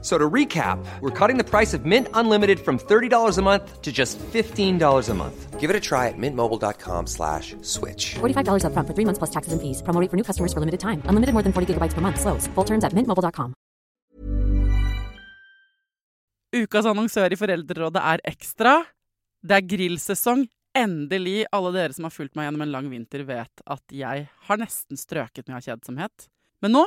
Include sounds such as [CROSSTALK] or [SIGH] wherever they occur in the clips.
So to recap, we're cutting the price of Mint Unlimited from $30 a month to just $15 a month. Give it a try at mintmobile.com slash switch. $45 up front for three months plus taxes and fees. Promo rate for new customers for limited time. Unlimited more than 40 gigabytes per month. Slows. Full terms at mintmobile.com. Ukas annonsør i Foreldrerådet er Ekstra. Det er grillsesong. Endelig. Alle dere som har fulgt meg gjennom en lang vinter, vet at jeg har nesten strøket med av kjedsomhet. Men nå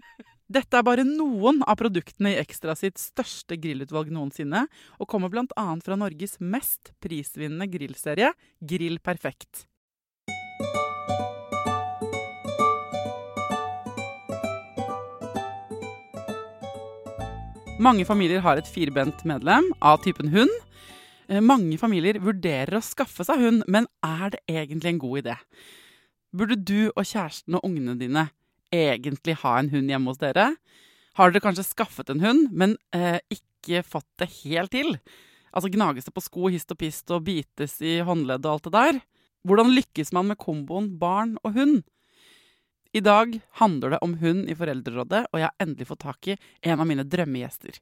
Dette er bare noen av produktene i Ekstra sitt største grillutvalg noensinne, og kommer bl.a. fra Norges mest prisvinnende grillserie, Grill Perfekt. Mange familier har et firbent medlem av typen hund. Eh, Mange familier vurderer å skaffe seg hund, men er det egentlig en god idé? Burde du og kjæresten og ungene dine egentlig ha en hund hjemme hos dere? Har dere kanskje skaffet en hund, men eh, ikke fått det helt til? Altså Gnages det på sko, hist og pist og bites i håndledd og alt det der? Hvordan lykkes man med komboen barn og hund? I dag handler det om hund i Foreldrerådet, og jeg har endelig fått tak i en av mine drømmegjester.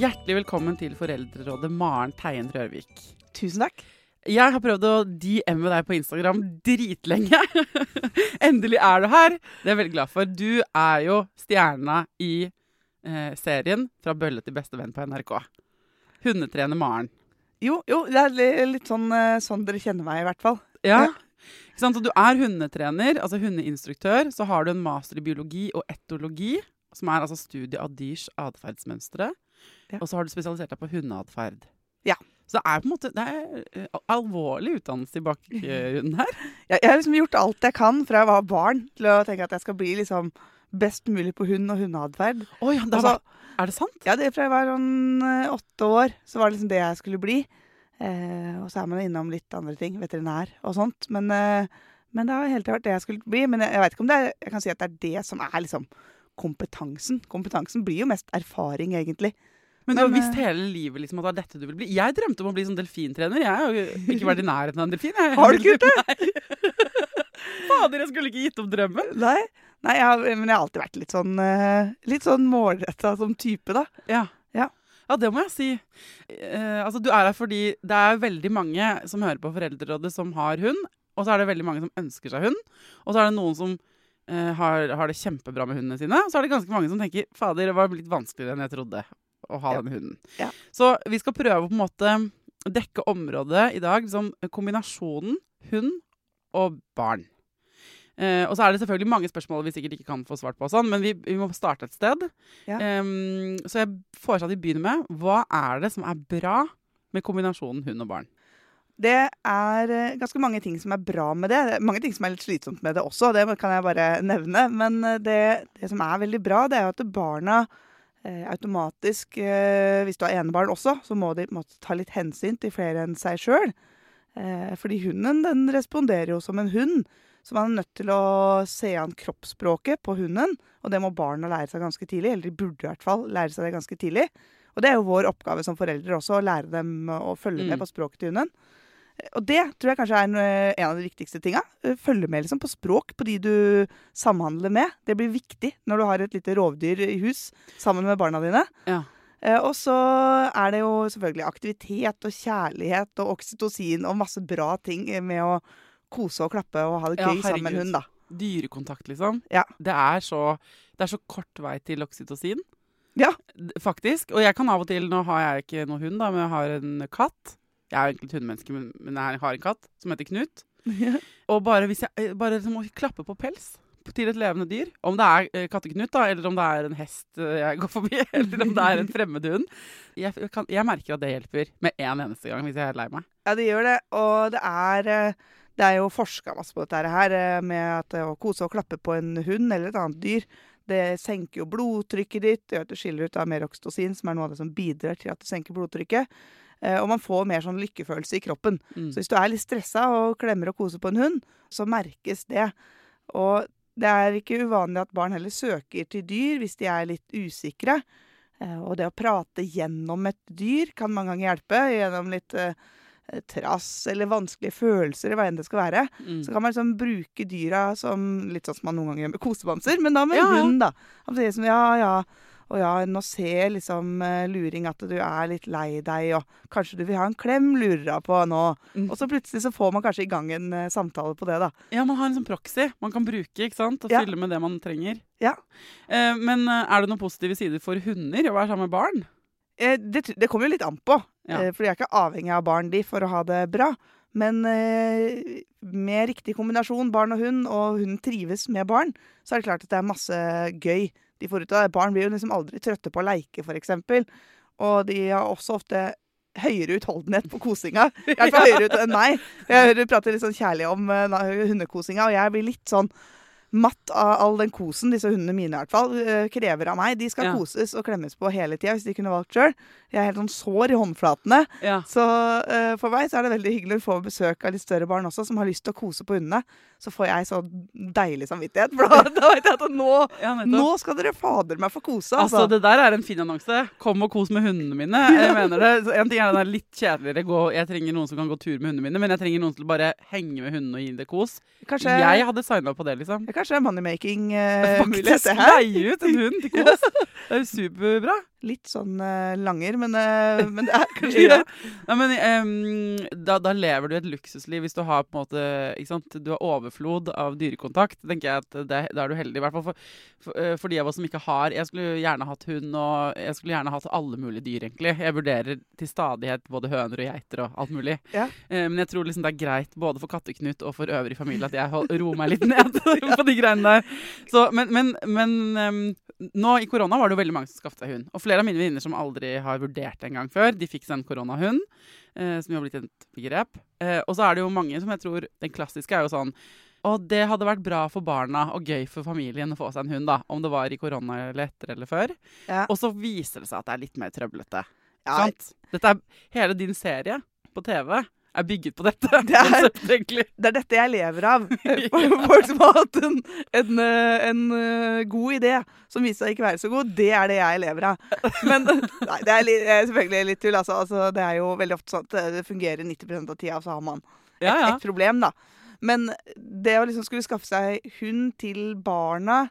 Hjertelig velkommen til Foreldrerådet, Maren Teien Rørvik. Tusen takk. Jeg har prøvd å DM-e deg på Instagram dritlenge. [LAUGHS] Endelig er du her. Det er jeg veldig glad for. Du er jo stjerna i eh, serien 'Fra bølle til bestevenn' på NRK. Hundetrener Maren. Jo, jo, det er litt sånn, eh, sånn dere kjenner meg, i hvert fall. Ja. Ja. Ikke sant? Så du er hundetrener, altså hundeinstruktør. Så har du en master i biologi og etologi, som er altså studie av dyrs atferdsmønstre. Ja. Og så har du spesialisert deg på hundeatferd. Ja. Så det er på en måte det er eh, alvorlig utdannelse i bakgrunnen her. [LAUGHS] Jeg, jeg har liksom gjort alt jeg kan fra jeg var barn, til å tenke at jeg skal bli liksom best mulig på hund og hundeatferd. Oh, ja, det Altså, er det sant? Ja, det fra jeg var sånn eh, åtte år, så var det liksom det jeg skulle bli. Eh, og så er man innom litt andre ting, veterinær og sånt. Men, eh, men det har hele tiden vært det jeg skulle bli. Men jeg, jeg vet ikke om det er, jeg kan si at det er det som er liksom kompetansen. Kompetansen blir jo mest erfaring, egentlig. Men du har visst eh, hele livet liksom at det er dette du vil bli. Jeg drømte om å bli sånn delfintrener. Jeg har jo ikke vært i nærheten av en delfin. Jeg. Har du ikke gjort [LAUGHS] det? Fader, jeg skulle ikke gitt opp drømmen. Nei, nei jeg har, men jeg har alltid vært litt sånn, eh, litt sånn målretta som type, da. Ja. Ja. Ja, det må jeg si. Eh, altså, du er her fordi det er veldig mange som hører på Foreldrerådet som har hund. Og så er det veldig mange som ønsker seg hund. Og så er det noen som har, har det kjempebra med hundene sine. Så er det ganske mange som tenker fader, det var litt vanskeligere enn jeg trodde å ha Ja. denne hunden. Ja. Så vi skal prøve å på en måte dekke området i dag som kombinasjonen hund og barn. Eh, og så er det selvfølgelig mange spørsmål vi sikkert ikke kan få svart på, sånn, men vi, vi må starte et sted. Ja. Um, så jeg foreslår at vi begynner med hva er det som er bra med kombinasjonen hund og barn? Det er eh, ganske mange ting som er bra med det. Det er Mange ting som er litt slitsomt med det også, det kan jeg bare nevne. Men eh, det, det som er veldig bra, det er at barna eh, automatisk eh, Hvis du har enebarn også, så må de måtte ta litt hensyn til flere enn seg sjøl. Eh, fordi hunden den responderer jo som en hund. Så man er nødt til å se an kroppsspråket på hunden. Og det må barna lære seg ganske tidlig. Eller de burde i hvert fall lære seg det ganske tidlig. Og det er jo vår oppgave som foreldre også, å lære dem å følge Mm. med på språket til hunden. Og det tror jeg kanskje er en, eh, av de viktigste tinga. Eh, Følge med liksom på språk på de du samhandler med. Det blir viktig når du har et lite rovdyr i hus sammen med barna dine. Ja. Eh, Og så er det jo selvfølgelig aktivitet og kjærlighet og oksytocin og masse bra ting med å kose og klappe og ha det Ja, sammen med en hund, da. Dyrekontakt, liksom. Ja. Det, er så, det er så kort vei til oksytocin. Ja. Faktisk. Og jeg kan av og til Nå har jeg ikke noen hund, da, men jeg har en katt. Jeg er jo egentlig et hundemenneske, men, men jeg har en katt som heter Knut. [LAUGHS] Og bare hvis jeg eh, bare liksom må klappe på pels til et levende dyr, om det er eh, katteknut, da, eller om det er en hest eh, jeg går forbi, [LAUGHS] eller om det er en [LAUGHS] fremmed hund jeg, jeg merker at det hjelper med en eneste gang hvis jeg er lei meg. Ja, det gjør det. Og det er, det er jo forska masse på dette her, med at å kose og klappe på en hund eller et annet dyr, det senker jo blodtrykket ditt. Det gjør at du skiller ut av mer oksytocin, som er noe av det som bidrar til at du senker blodtrykket. Eh, Og man får mer sånn lykkefølelse i kroppen. Mm. Så hvis du er litt stressa og klemmer og koser på en hund, så merkes det. Og det er ikke uvanlig at barn heller søker til dyr hvis de er litt usikre. Eh, Og det å prate gjennom et dyr kan mange ganger hjelpe. Gjennom litt eh, trass eller vanskelige følelser, hva enn det skal være. Mm. Så kan man liksom bruke dyra som litt sånn som man noen ganger gjør med kosebamser, men da med Ja, hund, da. Som, ja, ja. Og ja, nå ser liksom eh, luring at du er litt lei deg, og kanskje du vil ha en klem, lurer hun på nå. Mm. Og så plutselig så får man kanskje i gang en eh, samtale på det, da. Ja, man har en sånn proxy man kan bruke ikke sant? og Ja. fylle med det man trenger. Ja. Eh, men eh, er det noen positive sider for hunder å være sammen med barn? Eh, det, det kommer jo litt an på, Ja. eh, for de er ikke avhengig av barn de for å ha det bra. Men eh, med riktig kombinasjon barn og hund, og hunden trives med barn, så er det klart at det er masse gøy de får ut av det. Barn blir jo liksom aldri trøtte på å leike, eksempel. Og de har også ofte høyere utholdenhet på kosinga. [LAUGHS] I hvert fall høyere ut enn meg. Jeg hører du prater litt sånn kjærlig om uh, hundekosinga, og jeg blir litt sånn matt av all den kosen disse hundene mine i hvert fall uh, krever av meg. De skal Ja. koses og klemmes på hele tida hvis de kunne valgt sjøl. Jeg er helt sånn sår i håndflatene. Ja. Så uh, for meg så er det veldig hyggelig å få besøk av litt større barn også, som har lyst til å kose på hundene. Så får jeg så deilig samvittighet, for da, da vet jeg at nå, Ja, nå skal dere fader meg få kose, Altså, altså. Det der er en fin annonse. Kom og kos med hundene mine. [LAUGHS] Jeg mener det. En ting er den er litt kjedeligere Jeg trenger noen som kan gå tur med hundene mine, men jeg trenger noen til å bare henge med hundene og gi det kos. Kanskje, Jeg hadde signa på det, liksom. kanskje moneymaking-mulighet, Faktisk det her. leie ut en hund til kos. [LAUGHS] Det er jo superbra. Litt sånn uh, langer, men, uh, men det er [LAUGHS] kanskje Ja. greit. Nei, men em, da, da lever du et luksusliv hvis du har på en måte ikke sant? Du har overflod av dyrekontakt. tenker jeg at det, Da er du heldig. I hvert fall for, for, eh, for de av oss som ikke har Jeg skulle gjerne hatt hund, og jeg skulle gjerne hatt alle mulige dyr, egentlig. Jeg vurderer til stadighet både høner og geiter og alt mulig. Ja. Uh, men jeg tror liksom det er greit både for Katteknut og for øvrig familie at jeg roer meg litt ned [LAUGHS] på de greiene der. Så, men men, men em, nå i korona var det jo veldig mange som skaffet seg hund. Og flere av mine venninner som aldri har vurdert det en gang før, de fikk seg en koronahund. Eh, som jo har blitt et begrep. Eh, og så er det jo mange som jeg tror Den klassiske er jo sånn og det hadde vært bra for barna og gøy for familien å få seg en hund, da. Om det var i korona eller etter eller før. Ja. Og så viser det seg at det er litt mer trøblete. Ja, Sant? Dette er, hele din serie på TV er bygget på dette. Det er- [LAUGHS] det er dette jeg lever av. [LAUGHS] Folk som har hatt en, en, eh, en eh, god idé som viser seg ikke være så god, det er det jeg lever av. Men [LAUGHS] nei, det er, li, eh, selvfølgelig litt tull. Altså. Altså, det er jo veldig ofte sånn at det fungerer 90% av tida, og så har man et, Ja, ja. et problem, da. Men det å liksom skulle skaffe seg hund til barna,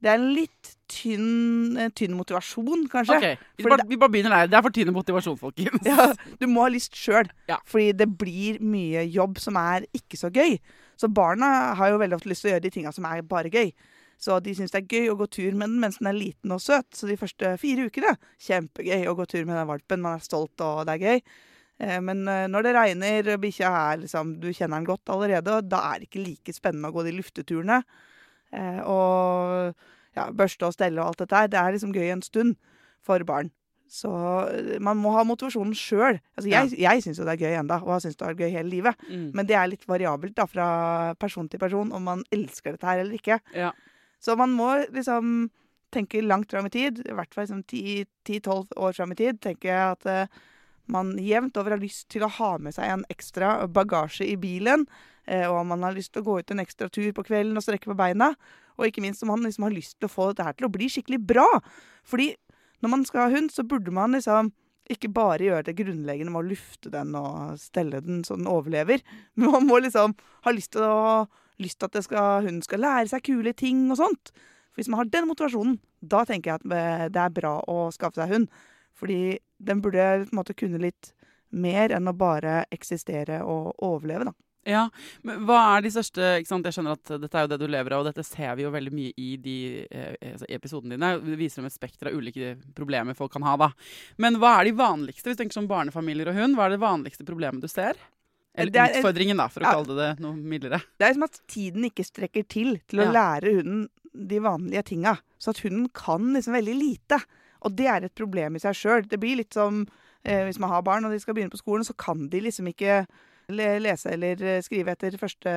det er en litt tynn, eh, tynn motivasjon, kanskje. Ok, vi bare, vi bare begynner der. Det er for tynn motivasjon, folkens. Ja, du må ha lyst sjøl, Ja. fordi det blir mye jobb som er ikke så gøy. Så barna har jo veldig ofte lyst til å gjøre de tinga som er bare gøy. Så de syns det er gøy å gå tur med den mens den er liten og søt. Så de første fire ukene kjempegøy å gå tur med den valpen. Man er stolt, og det er gøy. Eh, Men eh, når det regner, bikkja er liksom Du kjenner den godt allerede, og da er det ikke like spennende å gå de lufteturene. Og ja, børste og stelle og alt dette her. Det er liksom gøy en stund for barn. Så eh, man må ha motivasjonen sjøl. Altså, jeg jeg syns jo det er gøy enda, og har syntes det har vært gøy hele livet. Mm. Men det er litt variabelt da, fra person til person om man elsker dette her eller ikke. Ja. Så man må liksom tenke langt fram i tid, i hvert fall liksom 10-12 år fram i tid, tenker jeg at uh, man jevnt over har lyst til å ha med seg en ekstra bagasje i bilen, og om man har lyst til å gå ut en ekstra tur på kvelden og strekke på beina, og ikke minst om man liksom har lyst til å få dette her til å bli skikkelig bra. Fordi når man skal ha hund, så burde man liksom ikke bare gjøre det grunnleggende med å lufte den og stelle den så den overlever. Men [LAUGHS] man må liksom ha lyst til, å, lyst til at skal, hunden skal lære seg kule ting og sånt. For hvis man har den motivasjonen, da tenker jeg at det er bra å skaffe seg hund. Fordi den burde på en måte kunne litt mer enn å bare eksistere og overleve, da. Ja, men Hva er de største ikke sant? Jeg skjønner at dette er jo det du lever av, og dette ser vi jo veldig mye i de eh, altså, episodene dine. Det viser dem et spekter av ulike problemer folk kan ha. da. Men hva er de vanligste, hvis du tenker som barnefamilier og hund? Hva er det vanligste problemet du ser? Eller er, utfordringen, da, for å ja, kalle det noe mildere. Det er som at tiden ikke strekker til til å ja. lære hunden de vanlige tinga. Så at hunden kan liksom veldig lite. Og det er et problem i seg sjøl. Det blir litt som eh, hvis man har barn og de skal begynne på skolen, så kan de liksom ikke lese eller eh, skrive etter første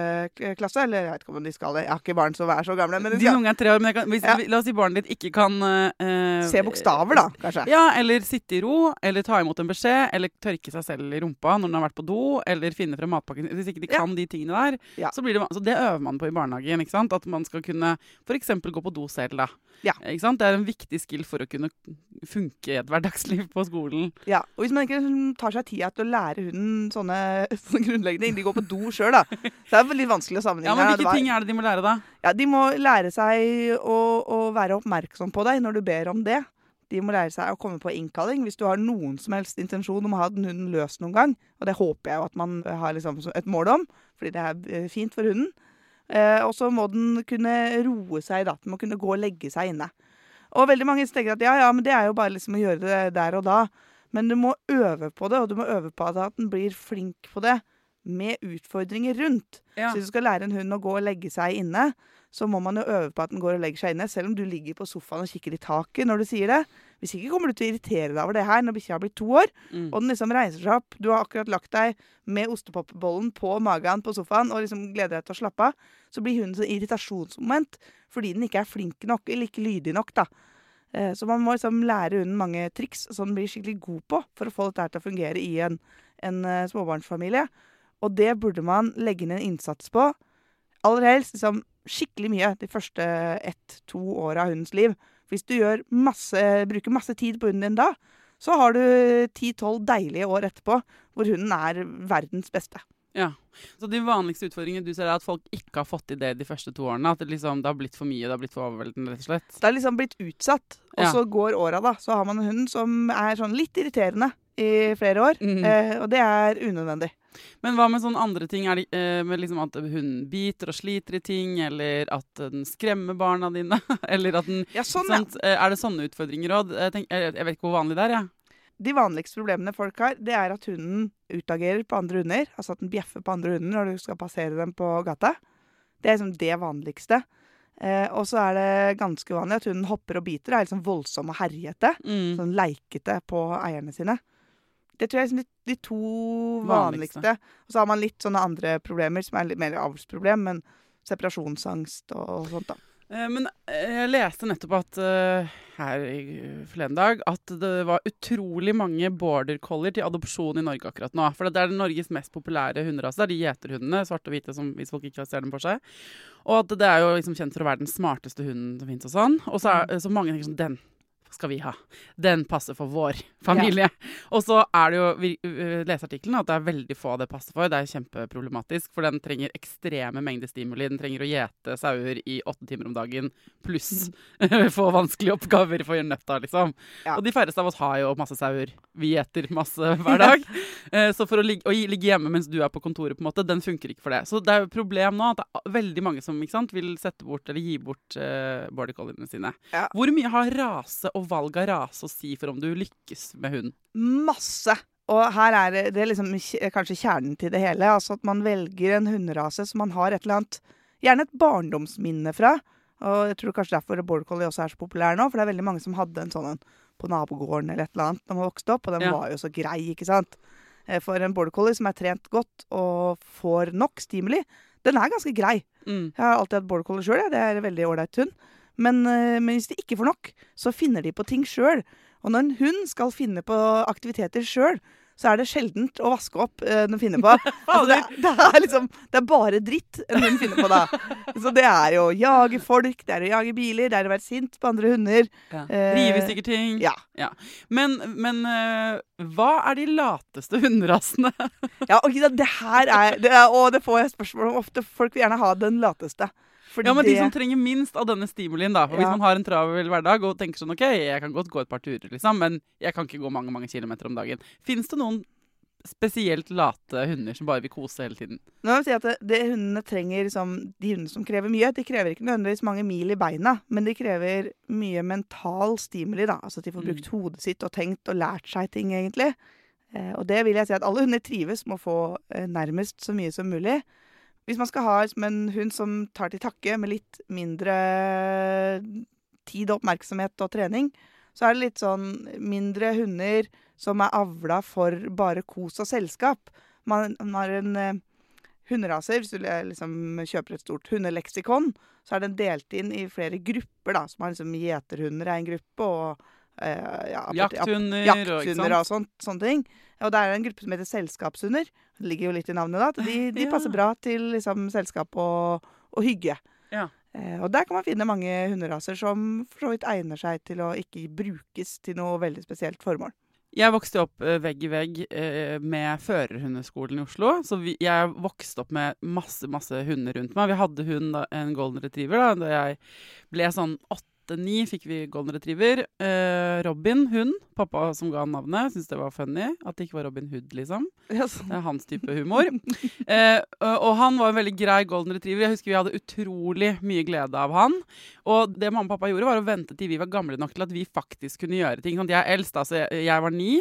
klasse. Eller jeg vet ikke om de skal det. Jeg har ikke barn som er så gamle. Men de skal... unge er tre år, men kan, hvis, ja. la oss si barnet ditt ikke kan uh, Se bokstaver, da, kanskje. Ja, eller sitte i ro, eller ta imot en beskjed, eller tørke seg selv i rumpa når den har vært på do, eller finne frem matpakken Hvis ikke de kan ja. de tingene der, ja. så blir det Så det øver man på i barnehagen. ikke sant? At man skal kunne f.eks. gå på do selv, da. Ja. Ikke sant? Det er en viktig skill for å kunne funke i et hverdagsliv på skolen. Ja, og hvis man ikke tar seg tida til å lære hunden sånne [LAUGHS] grunnleggende De går på do sjøl, da. Så det er litt vanskelig å sammenligne. Ja, men Hvilke ting er det de må lære, da? Ja, De må lære seg å, å være oppmerksom på deg når du ber om det. De må lære seg å komme på innkalling hvis du har noen som helst intensjon om å ha den hunden løs noen gang. Og det håper jeg jo at man har liksom et mål om, fordi det er eh, fint for hunden. Eh, og så må den kunne roe seg, da. Den må kunne gå og legge seg inne. Og veldig mange tenker at ja, ja, men det er jo bare liksom å gjøre det der og da. Men du må øve på det, og du må øve på at den blir flink på det med utfordringer rundt. Ja. Så hvis du skal lære en hund å gå og legge seg inne, så må man jo øve på at den går og legger seg inne, selv om du ligger på sofaen og kikker i taket når du sier det. Hvis ikke kommer du til å irritere deg over det her når bikkja har blitt to år, mm. og den liksom reiser seg opp. Du har akkurat lagt deg med ostepopbollen på magen på sofaen og liksom gleder deg til å slappe av. Så blir hunden sånn irritasjonsmoment fordi den ikke er flink nok eller ikke lydig nok, da. Eh, så man må liksom lære hunden mange triks som den blir skikkelig god på for å få dette til å fungere i en, en uh, småbarnsfamilie. Og det burde man legge inn en innsats på. Aller helst liksom, skikkelig mye de første ett-to åra av hundens liv. Hvis du masse, bruker masse tid på hunden din da, så har du ti-tolv deilige år etterpå hvor hunden er verdens beste. Ja. Så de vanligste utfordringene du ser, er at folk ikke har fått til det de første to årene? At det, liksom, det har blitt for mye, det har blitt for overveldende, rett og slett? Det har liksom blitt utsatt. Og så går åra, da. Så har man en hund som er sånn litt irriterende i flere år. Mm. Eh, og det er unødvendig. Men hva med sånne andre ting? Er det, eh, med liksom at hunden biter og sliter i ting, eller at den skremmer barna dine? [LAUGHS] eller at den ja, sånn, ja. Eh, er det sånne utfordringer òg? Jeg, jeg, vet ikke hvor vanlig det er. Ja. De vanligste problemene folk har, det er at hunden utagerer på andre hunder. Altså at den bjeffer på andre hunder når du skal passere dem på gata. Det er liksom det vanligste. Eh, og så er det ganske vanlig at hunden hopper og biter. Er liksom voldsom og herjete. Mm. Sånn leikete på eierne sine. Det tror jeg er liksom de, de, to vanligste. vanligste. Og så har man litt sånne andre problemer som er litt mer avlsproblem, men separasjonsangst og, sånt, da. Eh, men eh, jeg leste nettopp at uh, her forleden dag at det var utrolig mange border collier til adopsjon i Norge akkurat nå. For det er Norges mest populære hunderase. Det er de gjeterhundene, svarte og hvite, som, hvis folk ikke ser dem for seg. Og at det er jo liksom kjent for å være den smarteste hunden som fins og sånn. Og så er så mange tenker sånn Den skal vi ha. Den passer for vår familie. Ja. Og så er det jo leseartikkelen at det er veldig få det passer for. Det er kjempeproblematisk, for den trenger ekstreme mengder stimuli. Den trenger å gjete sauer i åtte timer om dagen, pluss [LAUGHS] få vanskelige oppgaver for å gjøre nøtta, liksom. Ja. Og de færreste av oss har jo masse sauer. Vi gjeter masse [LAUGHS] hver dag. Eh, så for å ligge, å ligge, hjemme mens du er på kontoret, på en måte, den funker ikke for det. Så det er jo et problem nå at det er veldig mange som sant, vil sette bort eller gi bort uh, border colliene sine. Ja. Hvor mye har rase og valg av rase å si for om du lykkes med hund? Masse. Og her er det, det er liksom kanskje kjernen til det hele. Altså at man velger en hunderase som man har et eller annet Gjerne et barndomsminne fra. Og jeg tror kanskje derfor border collie også er så populær nå, for det er veldig mange som hadde en sånn på nabogården eller et eller annet da man vokste opp, og den ja. var jo så grei, ikke sant. Eh, for en border collie som er trent godt og får nok stimuli, den er ganske grei. Mm. Jeg har alltid hatt border collie sjøl, det er en veldig ålreit hund. Men, eh, men, hvis de ikke får nok, så finner de på ting sjøl. Og når en hund skal finne på aktiviteter sjøl, så er det sjeldent å vaske opp uh, den finner på. [LAUGHS] altså, det, det, er liksom, det er bare dritt en hund finner på da. Så det er jo å jage folk, det er å jage biler, det er å være sint på andre hunder. Ja. Eh, Rive i stykker ting. Ja. Men, men uh, hva er de lateste hunderasene? ja og det her er, det er Og det får jeg spørsmål om ofte. Folk vil gjerne ha den lateste. Fordi Ja, men De som trenger minst av denne stimulien. da For Hvis man har en travel hverdag og tenker sånn OK, jeg kan godt gå et par turer, liksom, men jeg kan ikke gå mange mange kilometer om dagen. Fins det noen spesielt late hunder som bare vil kose hele tiden? Nå vil jeg si at det, det hundene trenger, liksom, De hundene som krever mye, de krever ikke nødvendigvis mange mil i beina, men de krever mye mental stimuli. da, altså At de får Mm. brukt hodet sitt og tenkt og lært seg ting, egentlig. Eh, og det vil jeg si at alle hunder trives med å få eh, nærmest så mye som mulig. Hvis man skal ha en hund som tar til takke med litt mindre tid og oppmerksomhet og trening, så er det litt sånn mindre hunder som er avla for bare kos og selskap. Man, man har en eh, hunderase, hvis du liksom kjøper et stort hundeleksikon, så er den delt inn i flere grupper, da. Som har liksom gjeterhunder er en gruppe, og ja, Jakthunder, jakthunder og sånt, sånne ting. Og det er en gruppe som heter selskapshunder. Det ligger jo litt i navnet, da. De, de Ja. passer bra til liksom, selskap og, og hygge. Ja. Eh, og der kan man finne mange hunderaser som for så vidt egner seg til å ikke brukes til noe veldig spesielt formål. Jeg vokste opp eh, vegg i vegg eh, med førerhundeskolen i Oslo. Så vi, jeg vokste opp med masse masse hunder rundt meg. Vi hadde hund, en golden retriever. Da da jeg ble sånn åtte-ni, fikk vi golden retriever. Eh, Robin, hun, Pappa som ga han navnet, syntes det var funny. At det ikke var Robin Hood, liksom. Sånn. Det er hans type humor. Eh, og, og han var en veldig grei golden retriever. Jeg husker vi hadde utrolig mye glede av han. Og det mamma og pappa gjorde, var å vente til vi var gamle nok til at vi faktisk kunne gjøre ting. Sånn, Jeg er eldst, altså jeg, jeg var ni,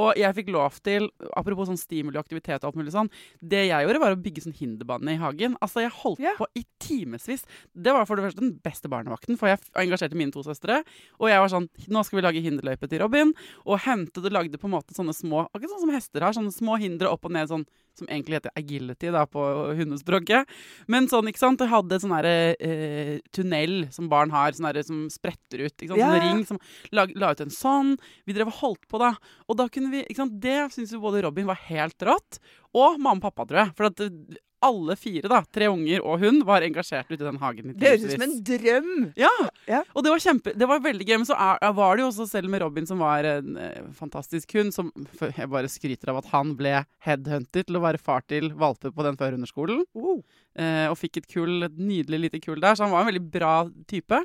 og jeg fikk lov til Apropos sånn stimuli og aktivitet og alt mulig sånn. Det jeg gjorde, var å bygge sånn hinderbane i hagen. Altså, jeg holdt yeah. på i timevis. Det var for det første den beste barnevakten, for jeg engasjerte mine to søstre. Og jeg var sånn Nå skal vi lage hinderløype til Robin. Og hentet og lagde på en måte sånne små Akkurat sånn som hester har. Sånne små hindre opp og ned, sånn som egentlig heter agility da, på hundespråket. Men sånn, ikke sant, jeg hadde sånn herre eh, tunnel som barn har, sånn herre som spretter ut. ikke sant, Sånn ja. ring som la, la ut en sånn. Vi drev og holdt på, da. Og da kunne vi, ikke sant, det syns jo både Robin var helt rått, og mamma og pappa, tror jeg. For at alle fire, da, tre unger og hun, var engasjert ute i den hagen. Det høres ut som en drøm! Ja, Ja. og det var kjempe, det var veldig gøy. Men så er, var det jo også, selv med Robin, som var en eh, fantastisk hund, som jeg bare skryter av at han ble headhunter til å være far til valper på den førhunderskolen. Oh. Eh, og fikk et kull, et nydelig lite kull der, så han var en veldig bra type.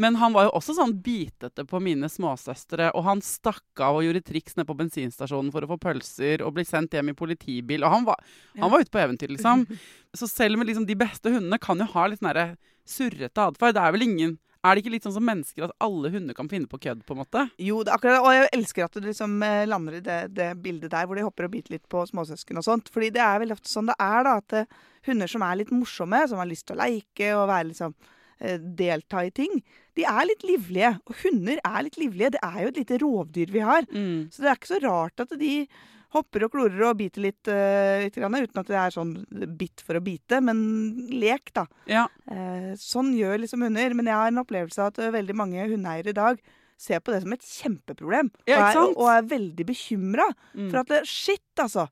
Men han var jo også sånn bitete på mine småsøstre, og han stakk av og gjorde triks nede på bensinstasjonen for å få pølser, og bli sendt hjem i politibil. Og han var, han var ute på eventyr, liksom. [LAUGHS] Så selv med liksom de beste hundene kan jo ha litt sånn surrete atferd. Det er vel ingen Er det ikke litt sånn som mennesker at alle hunder kan finne på kødd, på en måte? Jo, det er akkurat det. Og jeg elsker at du liksom eh, lander i det, det bildet der hvor de hopper og biter litt på småsøsken og sånt. Fordi det er veldig ofte sånn det er, da. At eh, hunder som er litt morsomme, som har lyst til å leike og være liksom eh, delta i ting, de er litt livlige. Og hunder er litt livlige. Det er jo et lite rovdyr vi har. Mm. Så det er ikke så rart at de hopper og klorer og biter litt, eh, litt grann, uten at det er sånn bitt for å bite, men lek, da. Ja. Eh, sånn gjør liksom hunder. Men jeg har en opplevelse av at eh, veldig mange hundeeiere i dag ser på det som et kjempeproblem. Ja, og, er, og, er veldig bekymra Mm. for at shit, altså.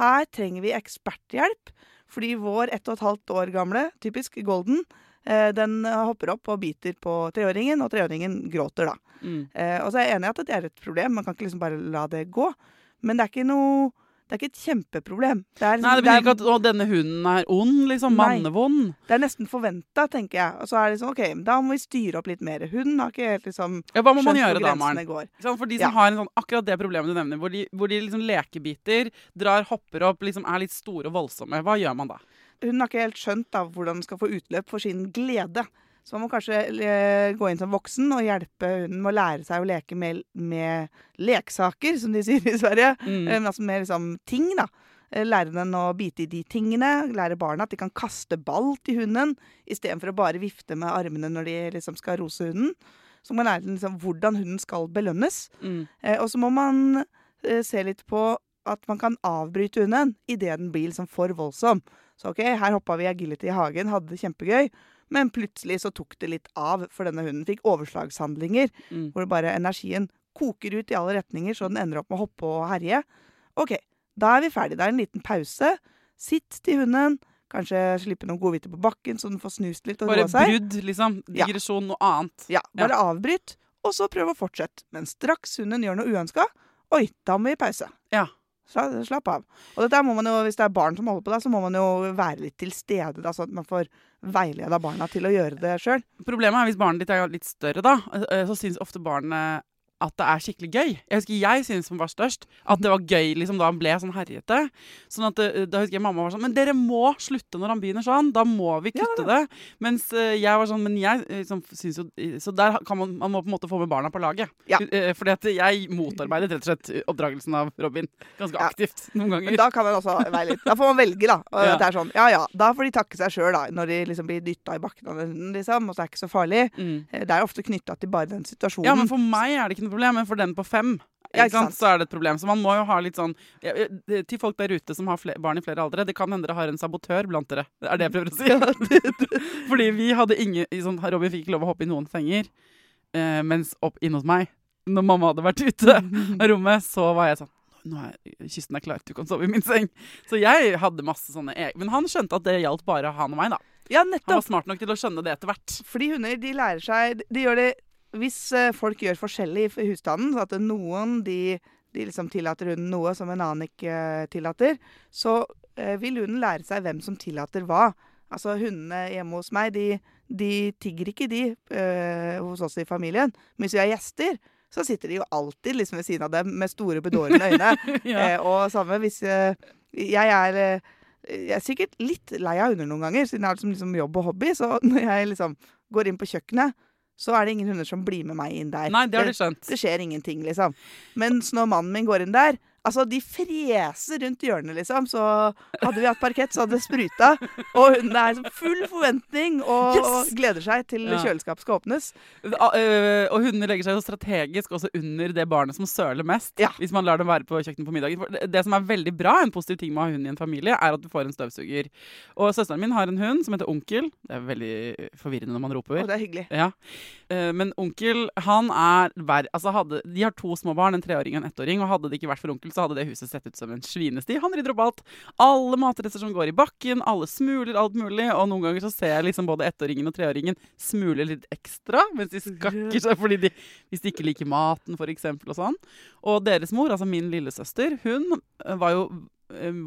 Her trenger vi eksperthjelp. Fordi vår ett og et halvt år gamle, typisk golden, eh, den hopper opp og biter på treåringen, og treåringen gråter da. Mm. Eh, og så er jeg enig i at det er et problem. Man kan ikke liksom bare la det gå. Men det er ikke noe Det er ikke et kjempeproblem. Det er, Nei, det liksom- betyr det ikke at å, denne hunden er ond, liksom. Mannevond. Det er nesten forventa, tenker jeg. Og så er det sånn, ok, da må vi styre opp litt mer. Hunden har ikke helt liksom Ja, hva må man gjøre da, Maren? går. For de Ja. som har en sånn, akkurat det problemet du nevner, hvor de, hvor de liksom lekebiter, drar, hopper opp, liksom er litt store og voldsomme. Hva gjør man da? Hun har ikke helt skjønt da, hvordan hun skal få utløp for sin glede. Så man må kanskje eh, gå inn som voksen og hjelpe hunden med å lære seg å leke med, med leksaker, som de [LAUGHS] sier i Sverige. Mm. Eh, Men altså med liksom ting, da. Eh, Lære den å bite i de tingene. Lære barna at de kan kaste ball til hunden, istedenfor å bare vifte med armene når de liksom skal rose hunden. Så må man lære den liksom hvordan hunden skal belønnes. Mm. Og så må man se litt på at man kan avbryte hunden idet den blir liksom for voldsom. Så OK, her hoppa vi agility i hagen, hadde det kjempegøy. Men plutselig så tok det litt av, for denne hunden fikk overslagshandlinger. Mm. Hvor bare energien koker ut i alle retninger, så den ender opp med å hoppe og herje. OK, da er vi ferdig. Det er en liten pause. Sitt til hunden. Kanskje slippe noen godbiter på bakken, så den får snust litt og Bare roa seg. brudd, liksom. Ja. Digresjon, noe annet. Ja, bare avbryt, og så prøv å fortsette. Men straks hunden gjør noe uønska, oi, da må vi pause. Ja. Sla- Slapp av. Og jo, hvis det er barn som holder på, da, så må man jo være litt til stede, da, sånn at man får veileda barna til å gjøre det sjøl. Problemet er hvis barnet ditt er litt større, da, eh, så syns ofte barnet at det er skikkelig gøy. Jeg husker jeg syntes han var størst. At det var gøy liksom, da han ble sånn herjete. Sånn at eh, Da husker jeg mamma var sånn Men dere må slutte når han begynner sånn. Da må vi kutte det. Mens eh, jeg var sånn Men jeg eh, liksom, syns jo Så der kan man, man må på en måte få med barna på laget. Ja. Fordi at jeg motarbeidet rett og slett oppdragelsen av Robin ganske Ja. aktivt noen ganger. Men da kan man også være litt Da får man velge, da. Og Ja. det er sånn, ja ja, da får de takke seg sjøl, da. Når de liksom blir dytta i bakken av hunden, liksom. Og så er det ikke så farlig. Mm. Det er ofte knytta til bare den situasjonen. Ja, men for meg er det ikke noe problem, men for den på fem ikke ikke sant? så er det et problem. Så man må jo ha litt sånn Til folk der ute som har fle- barn i flere aldre, det kan hende dere har en sabotør blant dere. Det er det jeg prøver å si. [LAUGHS] Fordi vi hadde ingen sånn, Robin fikk ikke lov å hoppe i noen senger, eh, mens opp inn hos meg, når mamma hadde vært ute [LAUGHS] av rommet, så var jeg sånn nå er kysten er klar, du kan sove i min seng. Så jeg hadde masse sånne eg- Men han skjønte at det gjaldt bare han og meg, da. Ja, Han var smart nok til å skjønne det etter hvert. Fordi hunder de lærer seg De gjør det Hvis eh, folk gjør forskjellig i husstanden, så at noen de, de liksom tillater hunden noe som en annen ikke eh, tillater, så eh, vil hunden lære seg hvem som tillater hva. Altså Hundene hjemme hos meg de, de tigger ikke, de, øh, hos oss i familien. Men hvis vi har gjester, så sitter de jo alltid liksom ved siden av dem med store, bedårende øyne. [LAUGHS] Ja. eh, og samme hvis øh, Jeg er øh, jeg er sikkert litt lei av hunder noen ganger, siden jeg har liksom, liksom jobb og hobby. Så [LAUGHS] når jeg liksom går inn på kjøkkenet, så er det ingen hunder som blir med meg inn der. Nei, det har de skjønt. Det skjer ingenting, liksom. Mens når mannen min går inn der Altså, de freser rundt hjørnet, liksom. Så hadde vi hatt parkett, så hadde det spruta. Og hun er full forventning og, Yes! og gleder seg til Ja. kjøleskapet skal åpnes. Og hundene legger seg jo strategisk også under det barnet som søler mest. Ja. Hvis man lar dem være på kjøkkenet på middagen. Det, som er veldig bra, en positiv ting med å ha hund i en familie, er at du får en støvsuger. Og søsteren min har en hund som heter Onkel. Det er veldig forvirrende når man roper. Og det er hyggelig. Ja. Men onkel, han er verre altså hadde, De har to små barn, en treåring og en ettåring. Og hadde det ikke vært for onkel, så hadde det huset sett ut som en svinesti. Han rydder opp alt. Alle matrester som går i bakken, alle smuler, alt mulig. Og noen ganger så ser jeg liksom både ettåringen og treåringen smule litt ekstra mens de skakker seg fordi de, hvis de ikke liker maten, eksempel, og sånn. Og deres mor, altså min lillesøster, hun var jo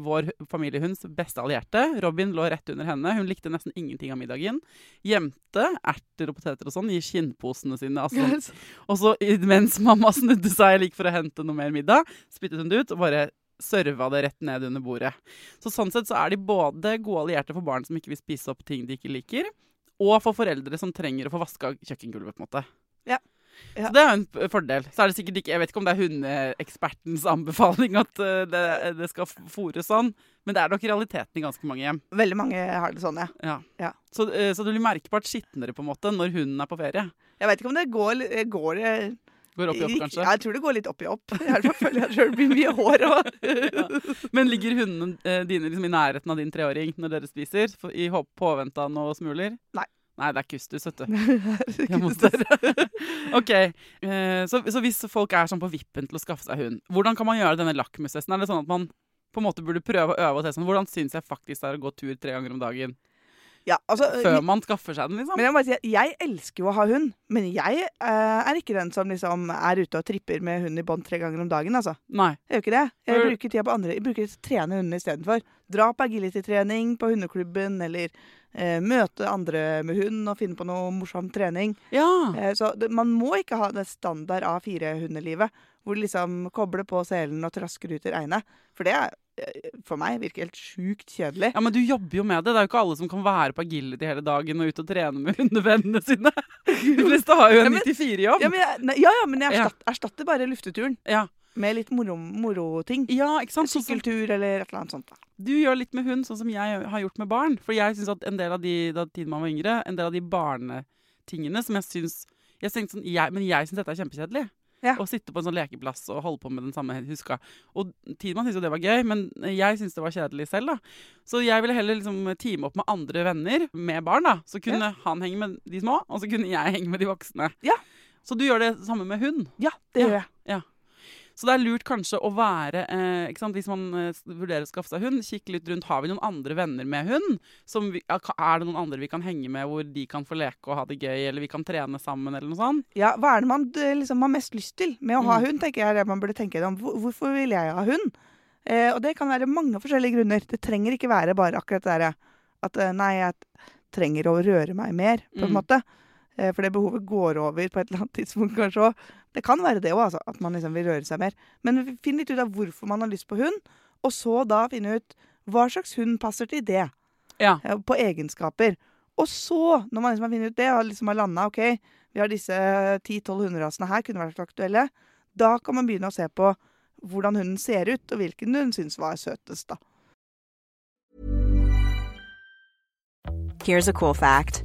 vår familiehunds beste allierte. Robin lå rett under henne. Hun likte nesten ingenting av middagen. Gjemte erter og poteter og sånn i skinnposene sine. Altså, og så mens mamma [LAUGHS] snudde seg like for å hente noe mer middag, spyttet hun det ut og bare serva det rett ned under bordet. Så sånn sett så er de både gode allierte for barn som ikke vil spise opp ting de ikke liker, og for foreldre som trenger å få vaska kjøkkengulvet, på en måte. Ja. Ja. Så det er jo en fordel. Så er det sikkert ikke Jeg vet ikke om det er hundeekspertens anbefaling at eh, det, det skal fôres sånn, men det er nok realiteten i ganske mange hjem. Veldig mange har det sånn, ja. Ja. Ja. Så, eh, så du blir merkbart skitnere på en måte når hunden er på ferie. Jeg vet ikke om det går, går eh, Går opp i opp, kanskje. Ja, jeg tror det går litt opp i opp. [LAUGHS] I hvert fall føler jeg sjøl blir mye hår og [LAUGHS] Men ligger hundene eh, dine liksom i nærheten av din treåring når dere spiser? I påvente av noe smuler? Nei. Nei, det er kustus, vet du. [LAUGHS] Hos [LAUGHS] ok, eh, så, så hvis folk er sånn på vippen til å skaffe seg hund, hvordan kan man gjøre denne lakmustesten? Er det sånn at man på en måte burde prøve å øve og sånn, hvordan syns jeg faktisk det er å gå tur tre ganger om dagen? Ja, altså, Før man skaffer seg den, liksom? Men jeg må bare si jeg elsker jo å ha hund, men jeg uh, er ikke den som liksom er ute og tripper med hund i bånd tre ganger om dagen, altså. Nei. Jeg gjør ikke det. Jeg bruker tida på andre. Jeg bruker å trene hundene istedenfor. Dra på agility-trening på hundeklubben, eller møte andre med hund og finne på noe morsom trening. Ja. Eh, så det, man må ikke ha det standard A4-hundelivet, hvor du liksom kobler på selen og trasker ut i regnet. For det er, eh, for meg virker helt sjukt kjedelig. Ja, men du jobber jo med det. Det er jo ikke alle som kan være på agility hele dagen og ut og trene med hundevennene sine. [LAUGHS] De fleste har jo en 94-jobb. Ja, ja, ja, men jeg erstatter, erstatter bare lufteturen Ja. Med litt moro-ting ja, ikke sant? Sånn Sykkeltur eller et eller annet sånt. da. Du gjør litt med hund, sånn som jeg har gjort med barn. For jeg synes at en del av de da tiden man var yngre, en del av de barnetingene som jeg syns jeg tenkte sånn, jeg, Men jeg syns dette er kjempekjedelig. Ja. Å sitte på en sånn lekeplass og holde på med den samme huska. Og Tidemann syntes jo det var gøy, men jeg syntes det var kjedelig selv. da. Så jeg ville heller liksom teame opp med andre venner med barn. da. Så kunne han henge med de små, og så kunne jeg henge med de voksne. Ja. Så du gjør det samme med hund? Ja, det Ja. gjør jeg. Så det er lurt kanskje å være eh, ikke sant? Hvis man eh, vurderer å skaffe seg hund, kikke litt rundt. Har vi noen andre venner med hund? Som vi, er det noen andre vi kan henge med, hvor de kan få leke og ha det gøy, eller vi kan trene sammen, eller noe sånt? Ja, Hva er det man liksom har mest lyst til med å ha Mm. hund? tenker jeg det man burde tenke om. Hvorfor vil jeg ha hund? Eh, og det kan være mange forskjellige grunner. Det trenger ikke være bare akkurat det derre at eh, nei, jeg trenger å røre meg mer, på en Mm. måte. Eh, for det behovet går over på et eller annet tidspunkt, kanskje òg. Det kan være det òg, altså. At man liksom vil røre seg mer. Men finn litt ut av hvorfor man har lyst på hund, og så da finne ut hva slags hund passer til det. Ja. eh, på egenskaper. Og så, når man liksom har funnet ut det, og liksom har landa OK, vi har disse 10-12 hunderasene her, kunne vært aktuelle, da kan man begynne å se på hvordan hunden ser ut, og hvilken hun syns var søtest, da. Here's a cool fact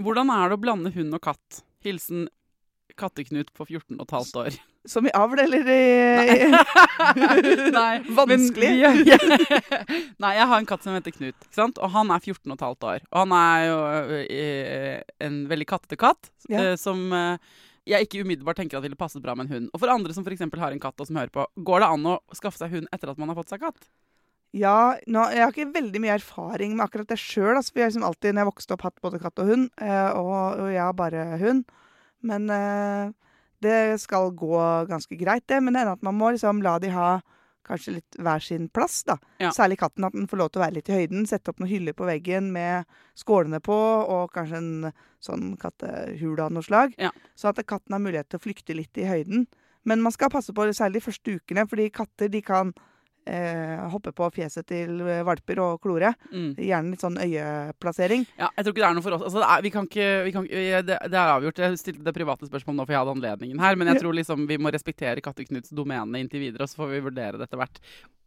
Hvordan er det å blande hund og katt? Hilsen Katteknut på 14 og et halvt år. Som i avl, eller i Nei, [LAUGHS] Vanskelig. men ja, [LAUGHS] Nei, jeg har en katt som heter Knut, og han er 14 og et halvt år. Og han er jo uh, en veldig kattete katt, Ja. uh, som uh, jeg ikke umiddelbart tenker at ville passet bra med en hund. Og for andre som f.eks. har en katt og som hører på, går det an å skaffe seg hund etter at man har fått seg katt? Ja, nå, jeg har ikke veldig mye erfaring med akkurat det sjøl. Altså, vi har liksom alltid, når jeg vokste opp, hatt både katt og hund. Eh, og, og jeg har bare hund. Men eh, det skal gå ganske greit, det. Men det ender at man må liksom la de ha kanskje litt hver sin plass, da. Ja. Særlig katten, at den får lov til å være litt i høyden. Sette opp noen hyller på veggen med skålene på, og kanskje en sånn kattehule av noe slag. Ja. Så at katten har mulighet til å flykte litt i høyden. Men man skal passe på det særlig de første ukene, fordi katter de kan eh, hoppe på fjeset til valper og klore. Mm. Gjerne litt sånn øyeplassering. Ja, jeg tror ikke det er noe for oss. Altså, det, er, vi kan ikke, vi kan, det, det er avgjort. Jeg stilte det private spørsmålet nå, for jeg hadde anledningen her. Men jeg tror liksom vi må respektere Katteknuts domene inntil videre, og så får vi vurdere det etter hvert.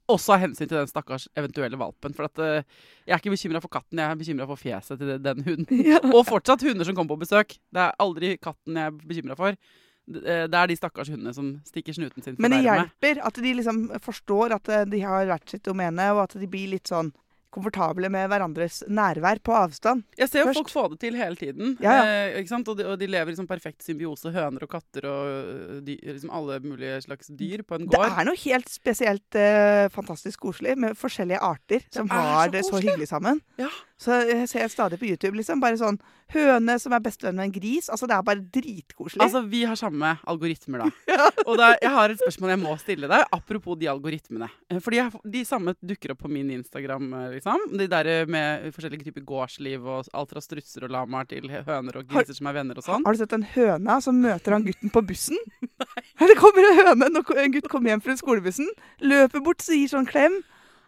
Også av hensyn til den stakkars eventuelle valpen. For at, uh, jeg er ikke bekymra for katten, jeg er bekymra for fjeset til den hunden. [LAUGHS] Og fortsatt hunder som kommer på besøk. Det er aldri katten jeg er bekymra for. Det eh, er de stakkars hundene som stikker snuten sin Men det hjelper at de liksom forstår at eh, de har hvert sitt domene, og at de blir litt sånn komfortable med hverandres nærvær på avstand. Jeg ser jo Først. folk få det til hele tiden. Ja, ja. Eh? Og, de, og de lever i sånn perfekt symbiose. Høner og katter og de, liksom alle mulige slags dyr på en gård. Det er noe helt spesielt eh, fantastisk koselig med forskjellige arter som har så det så hyggelig sammen. Ja. Så jeg ser stadig på YouTube liksom bare sånn høne som er bestevenn med en gris. Altså Det er bare dritkoselig. Altså, Vi har samme algoritmer, da. [LAUGHS] Og da, jeg har et spørsmål jeg må stille deg, apropos de algoritmene. Eh, Fordi jeg, de samme dukker opp på min Instagram. eh, liksom. De der med forskjellige typer gårdsliv og alt fra strutser og lamaer til høner og Har- griser som er venner og sånn. Har du sett den høna som møter han gutten på bussen? [LAUGHS] [LAUGHS] Det kommer en høne når en gutt kommer hjem fra skolebussen. Løper bort, sier sånn klem.